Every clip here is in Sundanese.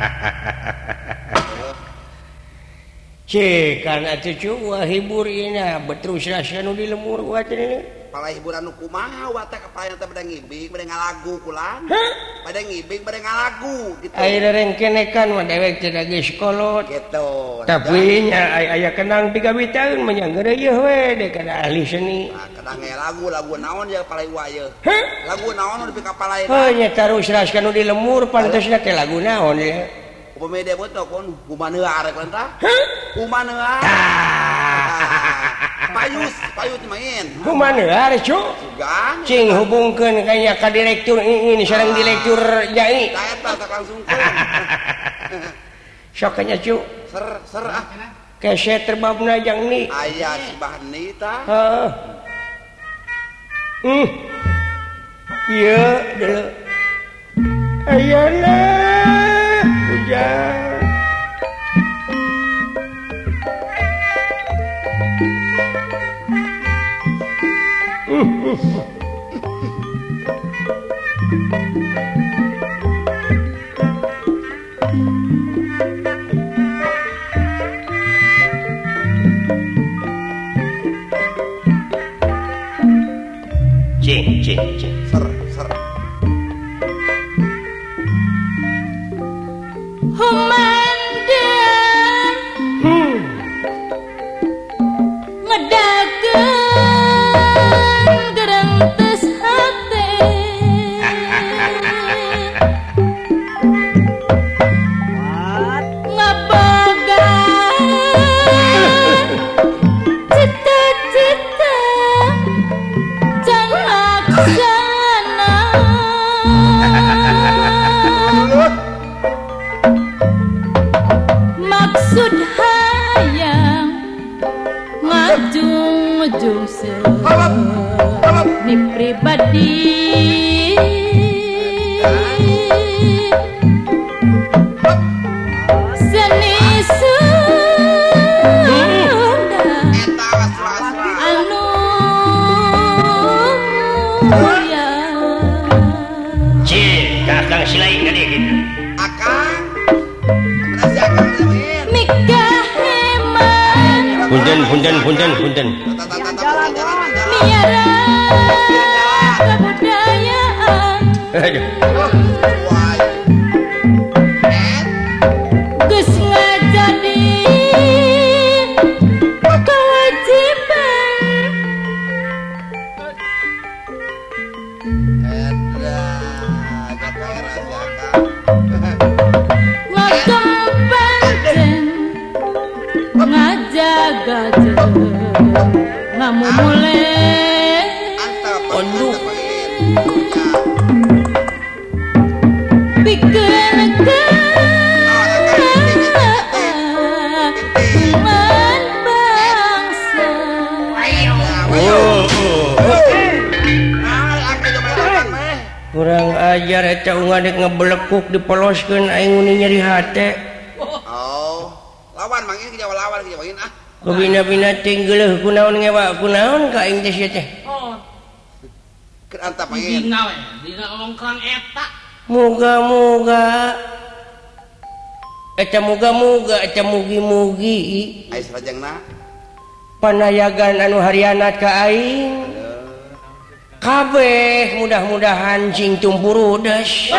karena cucu hibur betul di lemur pala hiburan nu nukumawa teh kepayan teh bade ngibing bade ngalagu kulan bade ngibing bade ngalagu gitu. Ayo dereng kenekan mah dewek teh geus kolot gitu. Tapi nya aya kenang 3 tahun menyanggeure ieu we de kana ahli seni. Nah, kadang lagu lagu naon ya pala iwa ieu? Lagu naon di ka pala ieu heuh nya tarus ras kanu di lemur pantesna teh lagu naon ya? Upami dia botok kun kumaneua arek lentah. Kumaneua payus payut main. Kumana hari cu. Cing hubungkan kayaknya ke direktur ini, ini sarang ah. direktur jai. Tak langsung sokanya cu. Ser ser ah. Kese terbabna jang ni. Ayah sibah ni ta heeh. Hmm. Iya dulu. Lah. hujan. Cik, cik, cik. aja. polosken ainguni nyeri hate oh lawan manggil ke lawan ke jawa ah ku bina bina tingguleuh kunaon ngewa kunaon ka aing teh sia teh oh keur antap aing dina we dina longkrang eta muga-muga eta muga-muga eta mugi-mugi ai sarajangna panayagan anu harianat ka aing kabeh mudah-mudahan cing tumpuru das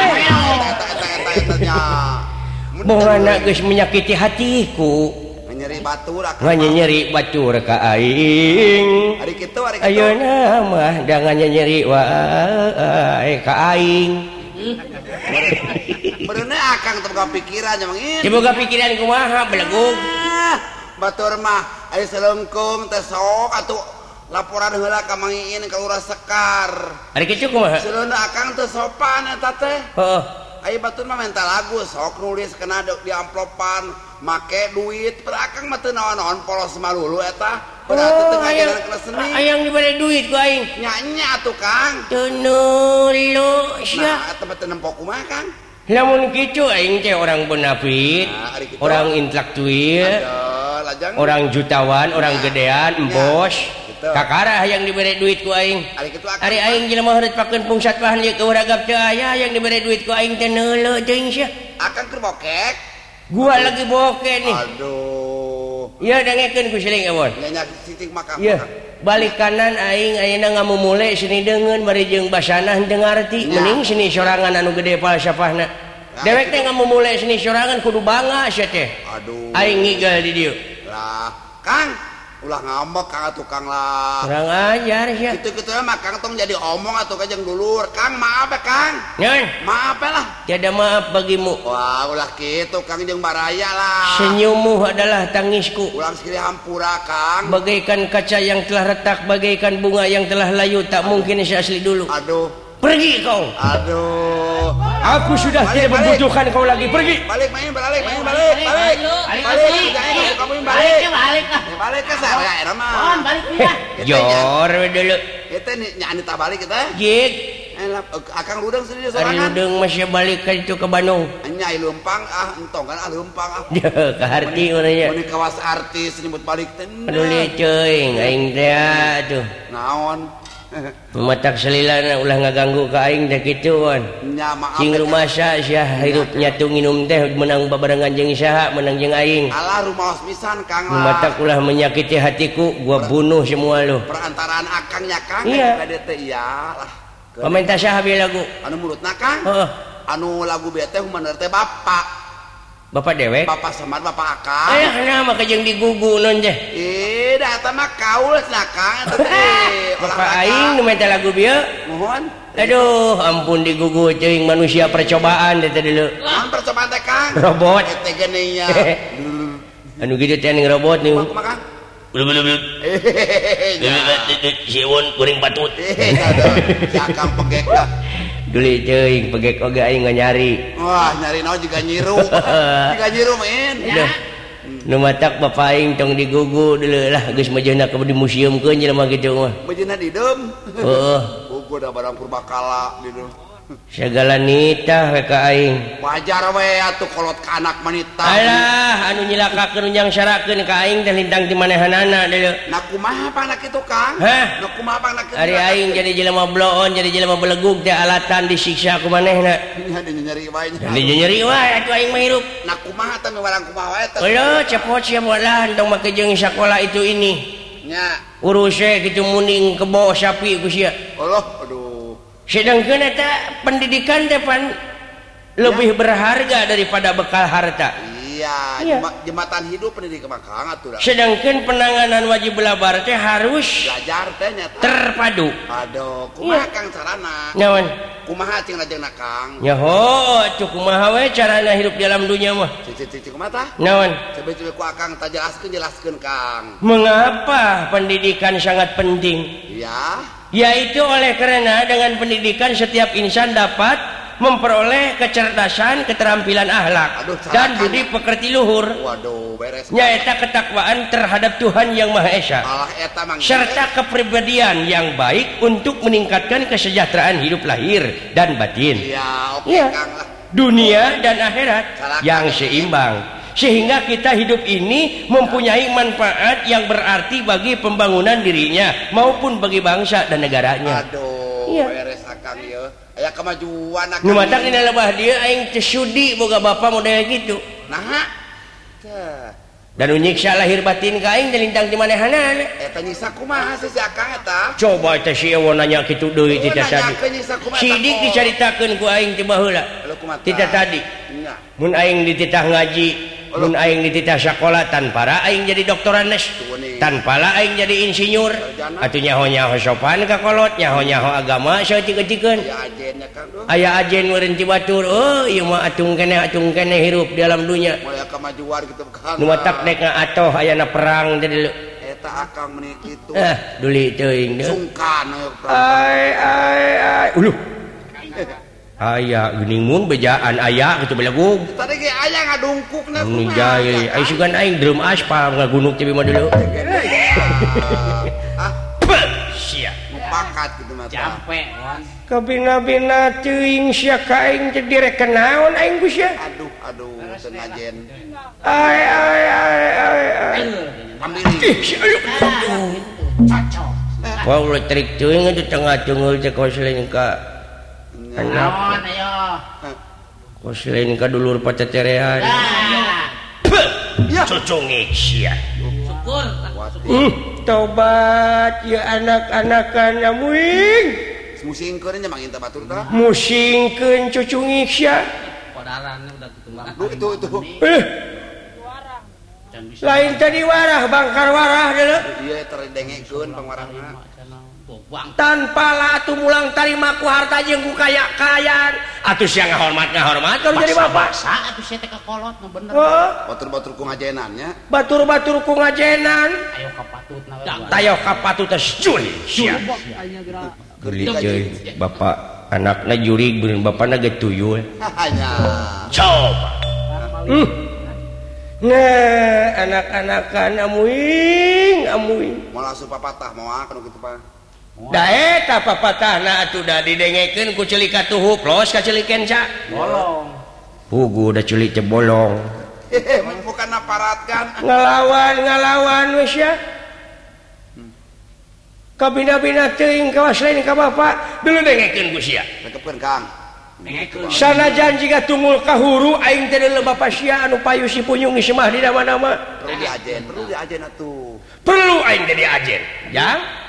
menyakiti hatiku. Nyeri batu nyeri ah, ah, batu rekaing Ayo nama jangan nyeri waing akan terbuka pikiran semoga pikiran kumaha Belagu Batur mah ayo selengkung tesok atau laporan hela kamangin kelurah sekar. Hari kicu kumaha akang akan tesopan eta teh. Heeh. batuma mental lagu sok nulis kena diamplopan make duit. Perakang teu naon-naon polos malulu eta? Berarti teu oh, ngajaran ke seni. hayang dibere duit ku aing. Nyanya atuh Kang. Teu nulu sia. Nah eta teu nempok kumaha Kang. Lamun kitu aing teh orang bonafit, nah, orang intelektual orang jutawan orang nah. gedean embos. Ya. Kakara yang diberi duit ku aing. Ari kitu akang Ari aing jelema heureut pakeun pungsatwahan ieu keuragap teu aya ah, yang diberi duit ku aing teh neuleuh teuing sia. Akang keur bokek. Gua lagi bokek nih. Aduh. Iya dengekeun ku siling awon. Nya titik makam. Iya. Balik kanan aing ayeuna ngamumule sini deungeun bari jeung basana teu ngarti. Mending sini sorangan anu gede falsafahna. dewek teh kamu mulai sini sorangan kudu bangga sia teh aduh aing ngigel di dieu lah kang ulah ngambek kang tukang lah. Kurang ajar ya itu gitu mah kang tong jadi omong atau kajeng dulur. Kang maaf ya kang. Nyon maaf ya lah. Tiada maaf bagimu. Wah ulah gitu kang jeung baraya lah. Senyummu adalah tangisku. Ulang sekali hampura kang. Bagaikan kaca yang telah retak bagaikan bunga yang telah layu tak aduh. mungkin seasli dulu. Aduh. Pergi kau. Aduh. Aku sudah balik, tidak balik. membutuhkan kau lagi. Pergi. Balik main, balik, main, balik, balik. Balik, balik. Kamu balik balik. Balik, balik ke sana ya, Rama. Mohon balik ya. Jor dulu. Kita nyanyi tak balik kita. Gig. Eh, eh, akang Ludeng sendiri sorangan. Ludeng masih balik ke itu ke Bandung. Nyai Lumpang ah entong kan ah Lumpang ah. ke harti urangnya. Mun kawas artis nyebut balik teh. Aduh cuy aing teh aduh. Naon? Matak selilana ulah ngaganggu kaing deh gituan sing rumah sia hirup nyatu minum teh. menang babarengan jeng saha menang jeng aing. Alah rumah pisan kang mematak ulah menyakiti hatiku gua bunuh semua lu. perantaraan akangnya kang? Iya. Teh iyalah pemerintah syah habis lagu. Anu mulut nakang oh. anu lagu bete humaner teh bapak bapak dewek? Bapak samad bapak akang. Ayah kenapa kejeng digugu non teh? Eh, lagu mohon. Aduh ampun digugu jeing manusia percobaan dulu. Robot. Anu gitu training robot nih kuring patut Duli jeing pegek oga aing nyari. Wah, nyari naon juga nyiru. Juga nyiru men. numatak bapaing tong digugu dululah guys majana ke di museum ke jelema gitu mah. Majana di dem Heeh. Buku da barang purbakala dem Segala nitah we ka aing. Wajar we atuh kolot ka anak manita. Alah, anu nyilakakeun yang syarakeun ka aing teh lintang ti manehanana deuleu. Nah kumaha pang nak itu, Kang? Hah? Nah kumaha pang nak itu? Ari aing jadi jelema bloon, jadi jelema belegug teh alatan disiksa ku manehna. Nya di nyari wae nya. Ini nyeri wae atuh aing mah hirup. Nah kumaha teh barang kumaha wae teh. Cepot sia moalan tong make jeung sekolah itu ini. Nya. Urus we kitu muning kebo sapi ku sia. Allah, aduh. sedang eta pendidikan teh pan lebih berharga daripada bekal harta. Iya, iya. jembatan hidup pendidikan makang atuh sedangkan penanganan wajib belabar teh harus belajar teh nyata. terpadu. Aduh kumaha iya. kang carana? Nyawan kumaha cing rajang Kang? nyaho atuh kumaha we carana hidup di dalam dunia mah? Cicik kumaha tah? Nyawan coba-coba ku akang tak jelaskeun jelaskeun kang. Mengapa pendidikan sangat penting? Iya. yaitu oleh karena dengan pendidikan setiap insan dapat memperoleh kecerdasan keterampilan akhlak Aduh, dan budi pekerti luhur. Waduh, beres. Nyaeta ketakwaan terhadap Tuhan yang Maha Esa. Serta kepribadian yang baik untuk meningkatkan kesejahteraan hidup lahir dan batin. Ya, okay, ya. dunia dan akhirat Salah yang seimbang. sehingga kita hidup ini mempunyai manfaat yang berarti bagi pembangunan dirinya maupun bagi bangsa dan negaranya. Aduh, iya. akang, ya. kemajuan sudi boga bapa model gitu. Nah, dan unyiksa lahir batin ka kain dilintang di manehana. Eta eh, nyiksa kumaha sih Akang eta? coba nanya gitu duit tidak tadi. sidik dicaritakeun ku aing tiba hula tidak tadi. Mun aing dititah ngaji Mun aing dititah sekolah tanpara aing jadi doktoran Tanpa lah aing jadi insinyur. Atuh nyaho-nyaho sopan ka kolot nyaho-nyaho agama saya tiga-tikeun aya ajen meureun ti batur oh ieu mah atung kene atung kene hirup di alam dunya. Moya kamajuar kitu kan nu matak dek ngatoh ayana perang jadi eta eh, akang meuni kitu. Eh duli teuing sungkan ai ai ai. Uluh. aya Guningmun bejaan aya itu aing drum aspal nggak gunung tapi mau dulu. Capek kebina-bina cuing sia. Kaing jadi rekenaon aing ku sia. Aduh aduh senajen ay ay ay ay ay ambil. Cocok. Wow listrik cuing itu tengah cungul teh kosling ka. Kosilin oh, ka dulur pacacerean. Cucungi sia. Syukur. Uh, Tobat ya anak-anakan namuing. Musingkeun nya mangin eta batur tah. Musingkeun cucungi sia. Kodaran udah ketumbang. Itu itu. Eh. Lain tadi warah bangkar warah deuleu. Ieu terdengekeun pangwarahna. Bang. tanpa lah atuh mulang tarima ku harta jeung ku kaya-kayaan atuh sia ngahormat ngahormat kalau jadi batur-batur ku ngajenan ngajenannya. Batur-batur ku ngajenan. Tayo kapatut Bapak anaknya juri belum Bapak ge tuyul. Coba. Hmm. nah anak-anak amuing amuing. Mau langsung papatah mau kana kitu pak. daeta papatahna atuh da didengekeun ku ceulik katuhup plos ka ceulik kenca bolong. Pugu da celik teh bolong. Bukan aparatkan. Ngalawan ngalawan wis ya. Kabina-bina teuing kawas lain ka bapak dulu dengekeun ku sia. Tetepkeun Kang. Sana janji ga tunggul kahuru aing teh leuba pasia anu payu si punyung si mah di nama-nama. Perlu diajen perlu diajen atuh. Perlu aing jadi ajen jang? ya?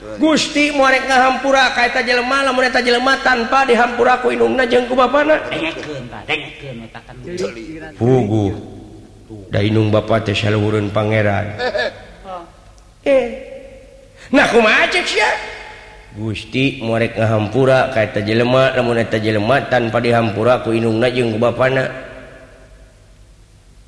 Gusti morek ngahampura kaita jelema lamun eta jelema tanpa dihampura ku indungna jeung ku bapana. Pugu. Da indung bapa teh saluhureun pangeran. Eh. Nah kumaha cek sia? Gusti morek ngahampura kaita jelema lamun eta jelema tanpa dihampura ku indungna jeung ku bapana.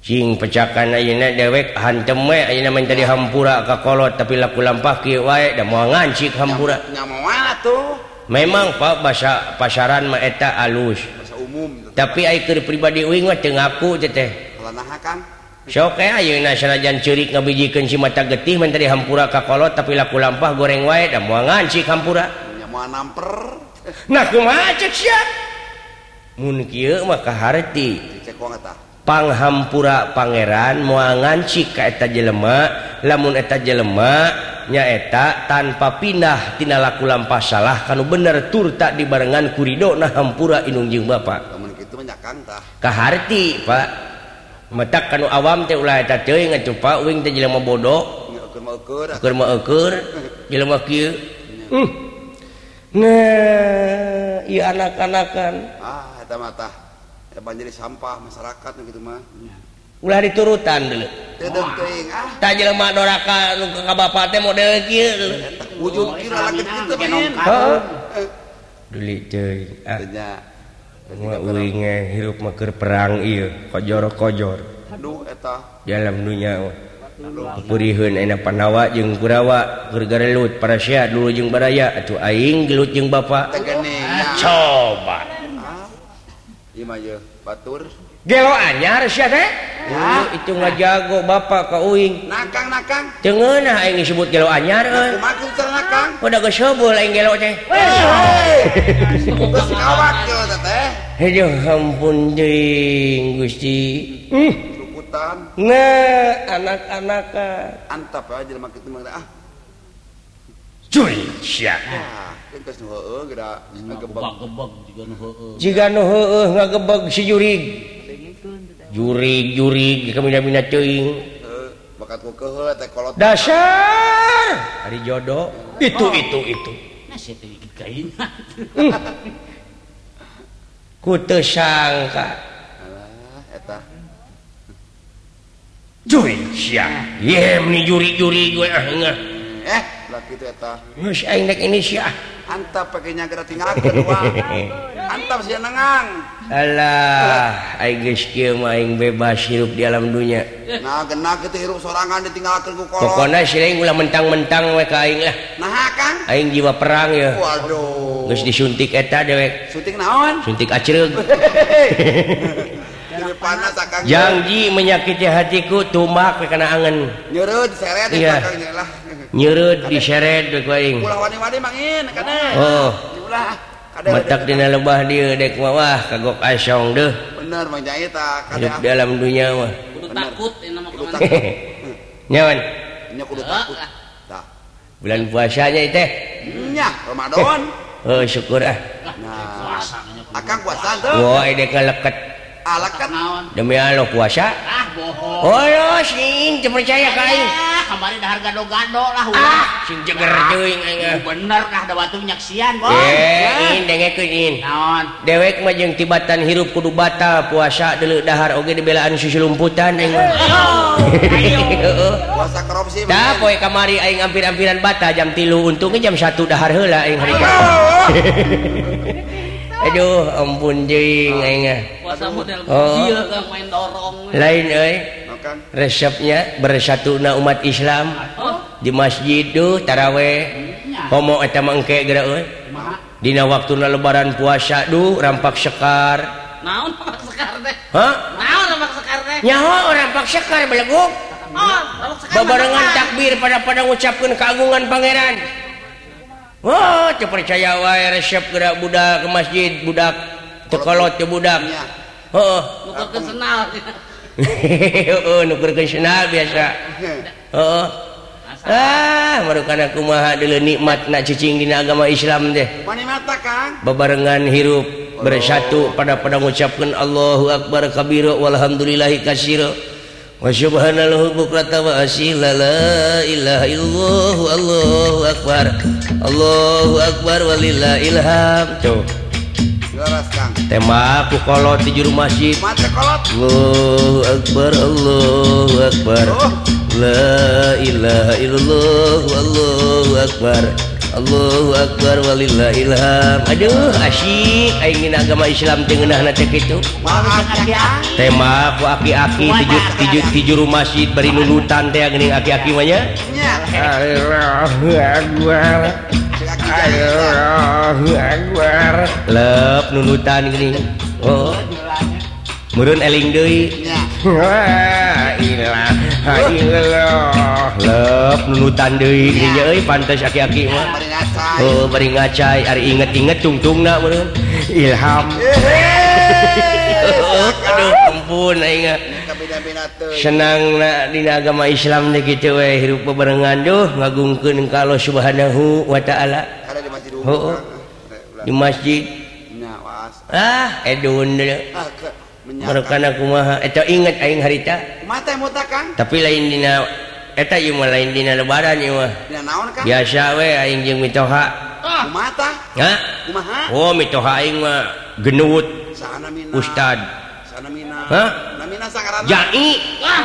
Cing pecakan ayeuna dewek hantem we ayeuna mah tadi hampura ka kolot tapi laku lampah kieu wae da moal ngancik hampura. Nya moal atuh. Memang pa basa pasaran mah eta alus. Basa umum. Tapi aye keur pribadi uing mah teu ngaku teteh. Kalanaha kan? Sok ae ayeuna sanajan ceurik ngabijikeun si mata getih mah tadi hampura ka kolot tapi laku lampah goreng wae da moal ngancik hampura. Nya moal namper. Nah kumaha cek sia? Mun kieu mah kaharti. Cek wae panghampura Pangeran muanganci kaeta jelemak lamun eta jelemak nyaeta tanpa pindah tina laku lampa salah kanu bener tur tak dibarengan kurido nah hampura inungjung Bapak. Kaharti Pak. Metak kanu awam teh ulah eta teuing atuh Pak uing teh jelema bodoh keur mah ukur. Jelema kieu. Uh. Nah ieu anak-anakan. Ah eta mah banjir sampah masyarakat gitu mah. Ulah diturutan dulu. Ah. Tak jelema doraka nu teh model kieu wujud kira laki kita genom deuli deui Wah, uingnya hirup maker perang iya, kojor kojor. Aduh, eta. Dalam dunia, Purihan enak panawa jeng kurawa Gergara lut parasya dulu jeng baraya. Atuh aing gelut jeng bapak. Ah. Coba. batur. Gelo anyar sia teh? Ya, ah, itu jago bapak ka uing. Nakang nakang. Teu ngeunah aing disebut gelo anyar eh. euy. Kumaha kitu cara? Udah oh, geus heubeul aing gelo teh. Terus kawat yo teh. Aduh ampun deing Gusti. Hmm. Ruputan. Nah, anak-anakan. Antap ya jelema kitu ah. jika gebeg si juri teh kolot. dasar! Hari jodoh. Itu itu itu. Kute sangka cuy siap yem nih jurig jurig gue ah ngah. eh lah kitu eta. Geus aing dek ini Indonesia Antap pakainya gratis Antap sih nengang Alah Aing geus kieu mah aing bebas hirup di alam dunya. Nah genah kitu hirup sorangan ditinggalkeun ku kolot. Pokona sireng ulah mentang-mentang we ka aing lah. Naha Kang? Aing jiwa perang ya. Waduh. Geus disuntik eta dewek. Suntik naon? Suntik acereug. panas akang. Janji menyakiti hatiku tumbak we kana angen. Nyeureud seret di belakangnya lah. nyerut diseret oh. Matak dina lebah dia dek wawah kagok asyong deh. Bener mang jaita ah, hidup dalam dunia mah. Kudu takut nyaman? Nya kudu takut. Ah. bulan puasanya teh nya Ramadan. Eh, oh syukur ah. Nah. Akan puasa tuh. Wah ide kaleket demi Allah puasa ah, oh, sing, percaya harga dogandolah ah, eh, eh. eh, naon? Dewek majeng tibatan hirup kudu bata puasa dulu dahar Oge dibelaan susu lumputan kamari hampir-ampiran bata jam tilu untungnya jam satu dahar hela hari Aduh ampun jeung aing ah. Oh. main dorong Lain euy. Resepnya bersatuna umat Islam oh. di masjid tuh taraweh. Homo eta mah engke geura euy. Dina waktuna lebaran puasa duh rampak sekar. Naon rampak sekar teh? Hah? Naon rampak sekar teh? Nyaho rampak sekar beleguk. Oh, babarengan takbir pada pada ngucapkeun keagungan pangeran. Wah teu percaya wae resep geura budak ke masjid budak teu kolot teu budak. Oh, senal. Biasa. Heeh. ah marukana kumaha deuleu nikmatna cicing dina agama Islam teh. Panikmatna, Kang. bebarengan hirup bersatu pada pada mengucapkan Allahu akbar kabiro walhamdulillahi kasiro Wa subhanallahi wa bihamdihi la ilaha Subhanallahillahu Allahu akbar Allahu akbar Walillah Ilham. Tuh. tema aku kolot di juru masjid. Allahu akbar Allahu akbar. La ilaha illallah Allahu akbar. Allahu Akbar walillah ilham Aduh asyik ingin agama Islam tengenah nanti itu tema ku aki-aki tiju, tiju, tiju rumah masjid beri nulutan teh geuning aki-aki banyak Allahu Akbar Allahu Akbar lep nulutan geuning oh Murun eling deui. Ya. Wah, ilah. nunutan deui geuning euy pantes aki-aki mah. Oh bari ngacai ari inget-inget tungtungna meureun Ilham eh, eh, eh, oh, Aduh ampun aing ah. Senang nak dina agama Islam teh kitu we hirup bebarengan duh ngagungkeun ka Allah Subhanahu wa taala. Ada di masjid. Heeh. Oh, oh. Di masjid. Nah, was. Ah, edun. Ah, karena kumaha eta inget aing harita. Mata mutakan tapi lain dina eta ieu mah lain dina lebaran ieu mah. Dina naon kang? Biasa we aing jeung mitoha. Ah. Mata ha? Kumaha? Oh mitoha aing mah genut saha mina. Ustad. Saha mina. Ha? Namina sangarana jai. Ah.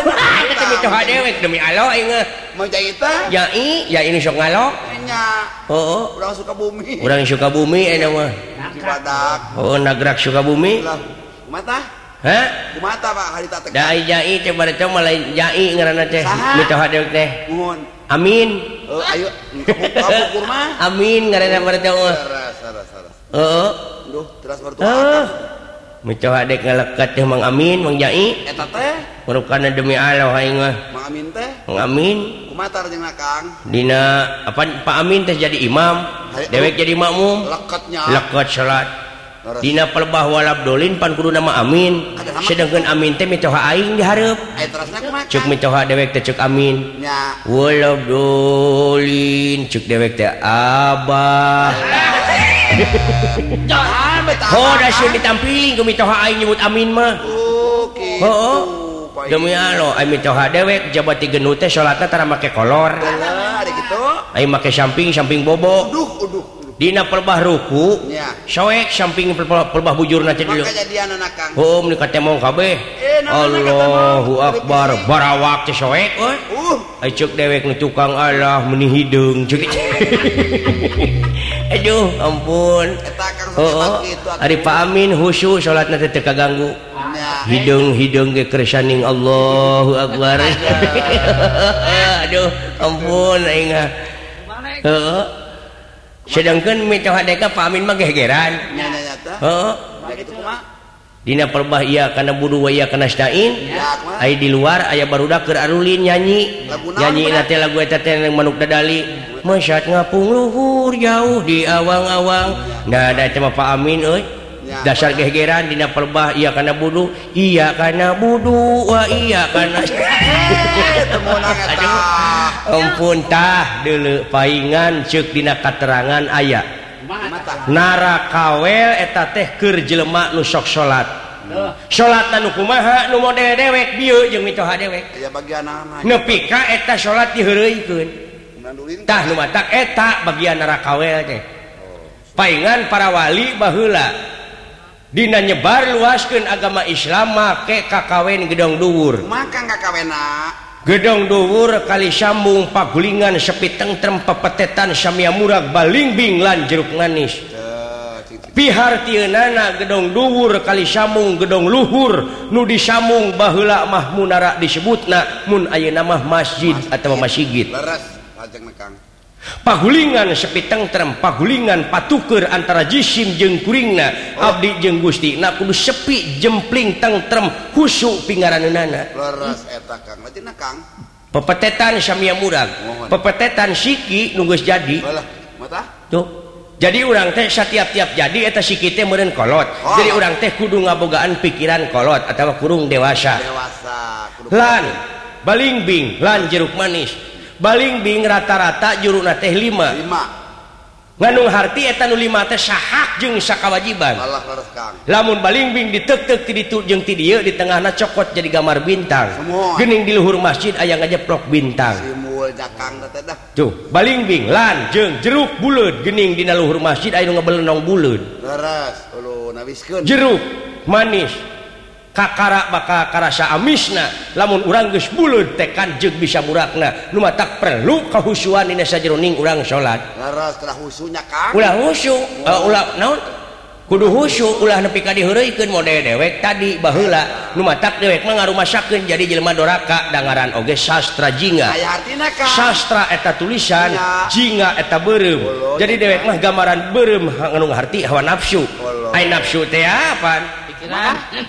Eta mitoha dewek demi Allah aing mah. Mau jai teh jai ya ini sok ngalok nya heeh oh, oh. urang suka bumi. Urang suka bumi eta mah. Cibadak oh nagrak suka bumi. Lah. Kumata? Ha Kumata Pak harita teh. Dai jai teh bari teh mah lain jai ngaranna teh. Saha? mitoha dewek teh. Muhun amin. Eh, ayo kamu kamu kurma? Amin ngaranna bari teh mah saras saras saras. Heeh. Duh terus baru Ah. Micoha dek ngalekat teh Mang Amin, Mang Jai. eta teh? Merupana demi Allah aing mah. Mang Amin teh? Mang Amin. Kumatar jeung Kang dina apa Pak Amin teh jadi imam, dewek jadi makmum, leketnya leket salat. Dina pelbah walab dolin pan kudu nama amin. Sedangkan amin teh mitoha aing diharap cuk mitoha dewek teh cuk amin. Walab dolin cuk dewek teh abah. Oh dasir ditampilin ke mitoha aing nyebut amin mah. Oh demi Allah aing mitoha dewek jabat tiga nute sholatnya tara make kolor. Aing make samping samping bobo Dina perbah ruku soek samping perbah bujur na um ni katemong kabeh. Allahu Akbar. barawak teh soek uh. Cek dewek nu tukang Allah meni hidung cek. Aduh ampun. Oh, oh. ari Pak Amin husu salatna teh kaganggu. Hidung-hidung ge kersaning Allahu Akbar. Aduh ampun aing heeh sedangkan mitohadeka pamin mah gegeran. Oh. Dina perbah iya kana budu waya kana stain ay di luar aya barudak keur arulin nyanyi. Nyanyi teh lagu eta teh manuk dadali. Masyat ngapung luhur jauh di awang-awang. Nah ada cuma Pak Amin euy. Dasar gegeran dina perbah iya kana budu. Iya kana budu wa iya karena empuntah dulu paingan cekdina katerangan ayat narakawel eta teh keur jelema nu sok salat salat anu kumaha nu model dewek bi jeung mitoha dewek. Nepi ka eta salat diheureuikeun. Tah nu matak eta bagian narakawel teh. Paingan para wali baheula. Dina nyebar luaskeun agama Islam make kakawin gedong dhuwur. Maka kakawena. gedong dhuwur kali sambung pagulingan sepi tengrem pepetetan Syamia murag balingbing lan jeruk manis. Pihar Tiana gedong dhuwur kali sambung gedong luhur nu disambung baheula mah munara disebut mun ayeuna mah masjid atau masjid. pagulingan sepi tengrem pagulingan patuker antara jisim jengkuringna Abdi jeng Gusti na kudu sepi jempling tengrem khusuk pinggaranan nana pepetetan samia murag. Pepetetan Siki nunggus jadi. Tuh. Jadi orang teh setiap-tiap jadi eta siki teh meureun kolot. Oh. jadi orang teh kudu ngabogaan pikiran kolot atau kurung dewasa, dewasa Kudu lan balingbing lan jeruk manis. baling Bing rata-rata juruna teh 5 ngandung hati etan 5 teh syaha leres wajiban lamun baling Bing ditu jeung ti dieu di tengah na cokot jadi gambar bintang. Gening di luhur masjid ayaang aja prok dah. Tuh baling Bing lan jeng jeruk bulut gening di luhur masjid Ayo ngebelong bulut jeruk manis. kakara maka karasa amisna. Lamun urang geus buleud tekan jeung bisa murakna. Nu tak perlu kahusuan dina sajeroning urang salat laras tah husunya kang ulah husu uh, ulah naon? Kudu husu ulah nepi ka diheureuykeun mode dewek tadi baheula. Nu tak dewek mah ngarumasakeun jadi jelema doraka dangaran oge sastra jinga. Sastra eta tulisan jinga eta beureum jadi dewek mah gambaran beureum anu ngarti hawa nafsu. Ai nafsu teh apaan?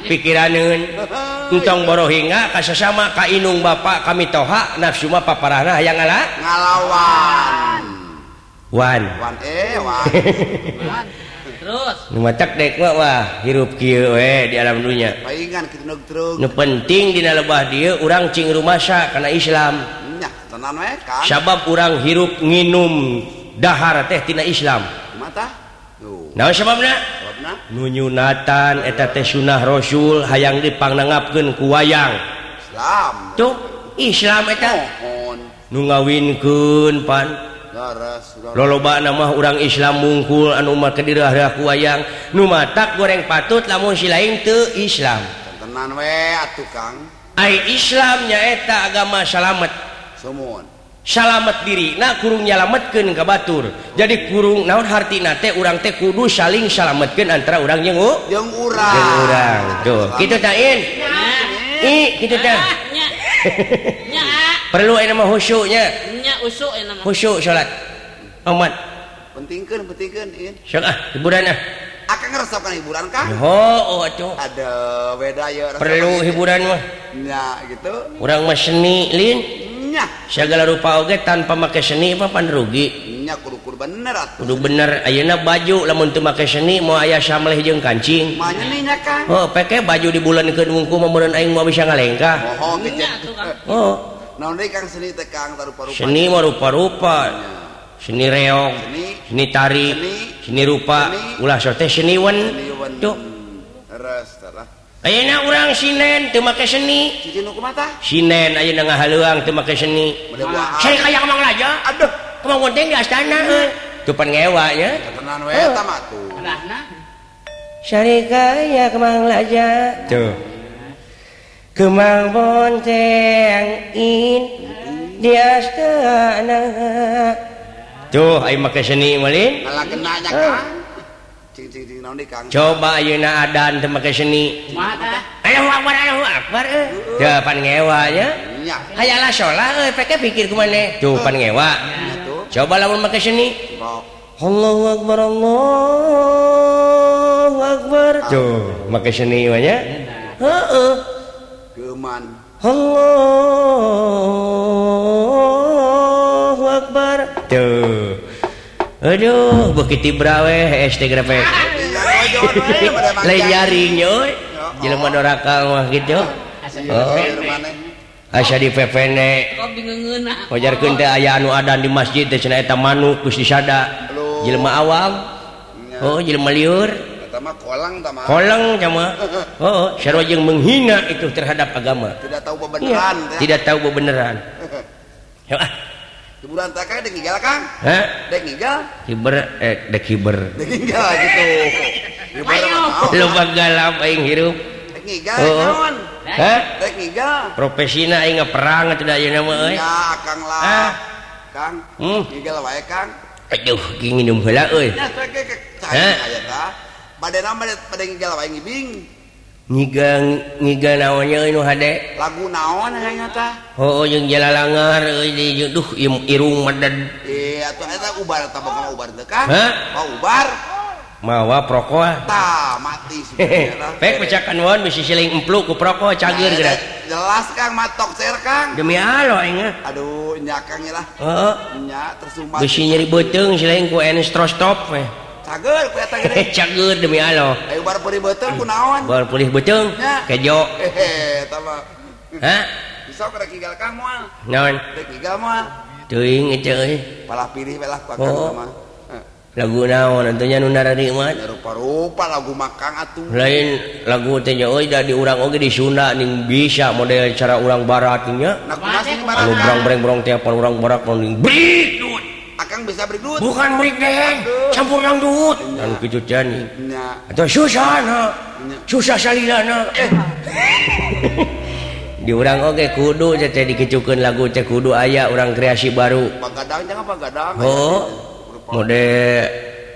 pikiranentong boro hingga kasasama ka Kainung Bapak kami toha nafsu ma paparahna hayang ngala ngalawan. Wan. Wan eh, hirup kieu we di alam dunia penting dina lebah dieu urang cing rumasa kana islam. Nya tenan we kan. Sabab urang hirup nginum dahar teh tina Islam. Mata nunyunatan eta teh sunah Rasul hayang dipangnggapken ku wayang. Islam. Tuh Islam eta. Nu ngawinkeun pan. Loloba nama orang Islam mungkul anu umat kedirah ku wayang. Nu matak goreng patut lamun si lain teu Islam. Tenan we atuh Kang. Ai Islam nyaeta agama salamet. Sumun salamet diri nah kurung nyalametkeun ka Batur. Jadi kurung naon hartina teh urang teh kudu saling salametkeun antara urang yang jeung urang. Jeung urang tuh. Teh. tain i kitu teh nya nya. Perlu ini mah khusyuknya nya. Usuk ini mah. Khusyuk salat amat pentingkeun pentingkeun in. Sok ah hiburan ah. Akan ngeresapkan hiburan kah? Oh, oh, atuh. Ada beda ya. Perlu hiburan mah. nya gitu. urang mah seni, Lin. nya. Segala rupa oge tanpa make seni papan rugi. Nya kudu kudu bener atuh. Kudu bener ayeuna baju lamun teu make seni moal aya samleh jeung kancing. Mah nya kan oh peke baju dibuleunkeun wungku meureun aing mah bisa ngalengkah oh gitu oh. Naon deui kang seni teh kang tarupa-rupa seni mah rupa-rupa. Seni reog seni, seni tari seni, seni rupa. Seni, ulah sote seniwen. Seniwen. Tuh Res. Ayeuna urang sinen teu make seni. Cici nu kumaha Sinen ayeuna ngahaleuang teu make seni. Saya kaya kemang laja. Aduh, kemang gunting di astana heuh. Teu pan ngewa nya. Tenan we eta mah tuh. Sari kaya kemang laja. Tuh. Kemang bonteng in di astana. Tuh, ayo make seni malin. Ngalah kena nya kan. coba ayeuna Adan temakai seni ngewanya ayalah euy, pakai pikir kemana tuh pan ngewa coba lamun make seni Allahu Akbar Allahu Akbar tuh Make seni banyak heeh geman Allahu Akbar tuh Aduh bukiti brawe STGP lain jarinya jelema oh, oh. doraka mah gitu. Oh. Asya di pepene wajar teh aya anu adan di masjid teh cenah eta manuk geus disada. Jelema awam. Oh jelema liur. Kolang tama kolang sama. oh sarwa jeung menghina itu terhadap agama. Tidak tahu bebeneran ya. tidak tahu bebeneran. ya hiburan tak ada ngigal kang. Eh? Dek ngigal kiber eh dek kiber. Dek ngigal gitu. Lubang galam aing hirup. Dek ngigal oh. naon? Eh? Dek ngigal profesina aing ngeperang atuh da ieu mah eh? euy ya kang lah. Ah. kang hmm. ngigal wae kang. Aduh ki nginum heula euy. Nah, cai aya tah. badena bade ngigal wae ngibing. ngiga nyiga naonnya nu hade? Lagu naon hanyata oh jeung jalalangar euy di duh irung medad iya atuh eta ubar tah bakal ubar teh kan mau ubar? Mawa prokoa tah mati pek pecakan waon bisi siling empluk ku prokoa cageur geura jelas Kang matok cer Kang. Demi Allah aing aduh nya Kang lah heeh nya tersumbat. Bisi nyeri beuteung siling ku enstrostop weh Eh, demi Allah. Pulih beceng kejo. Lagu naon tentunya nundara nikmat rupa-rupa lagu makan atuh. Lain lagu tanya oi da urang oge di Sunda ning bisa model cara urang baratnya anu brang breng brong tiap urang barat ning brik akang bisa brik bukan brik deh. campur dangdut. Dan kejujani atau susana susah salilana eh. di orang oke okay, kudu jadi dikecukan lagu cek kudu ayah orang kreasi baru. Pagadang jangan pagadang. Oh. Mode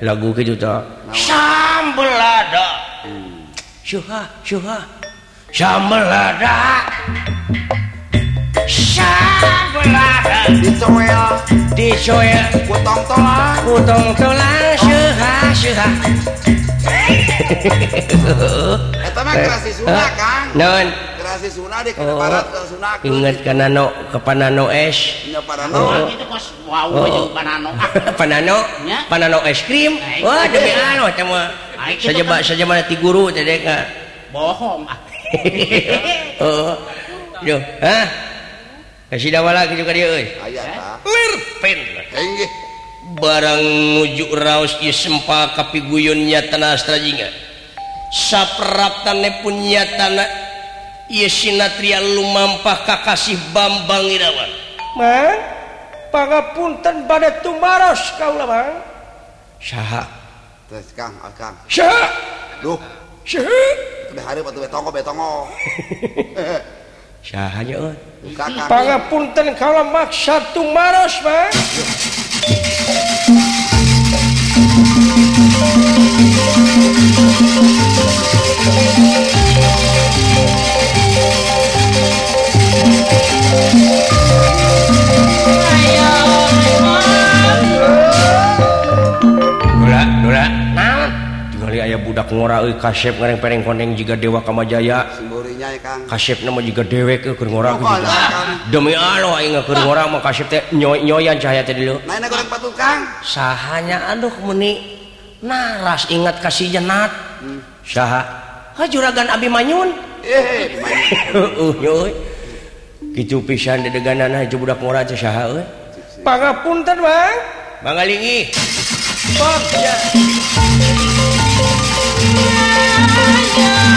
lagu kejuta. Sambel ada syuha syuha sambel ada sambel lada dicoel dicoya kutong tolang utong tulang syuha syuha eta mah kerasi Sunda kang non kerasi Sunda di Oh. barat ke Sunda ingat ka nano ke panano es nya para Oh. no kos wow Oh. jeung panano. panano Ya. panano es krim wah itu. demi anu teh mah Ah, itu saja kan. saja mana ti guru teh dek Bohong. ah. oh yo hah Dawala, juga dia barangju Raos ieu sempa kapi guyunnya tanah Strajinga saprap tane ieu tanah Yesinatria lumampah kakasih Bambang Irawan. Mang pangapunten pada tumaros kau lah Mang. Saha Terus Kang ah, Kang. Saha Duh saha Udah hari batu betongo betongo Eh. punten kalau maksud maros Pak budak ngora kasep ngareng pereng koneng jika dewa kamajaya. kasep nama juga dewek ke kurang orang demi Allah ingat keur ngora mau kasep teh nyoy nyoyan cahaya tadi lo mana kurang patukang sahanya aduh meni naras ingat kasih jenat. Hmm. saha? Ha juragan abi manyun? Eh nyoy kicu pisan dedeganan hiji budak ngora teh saha euy. Pangapunten bang. Bangalingi Bogja. Yeah.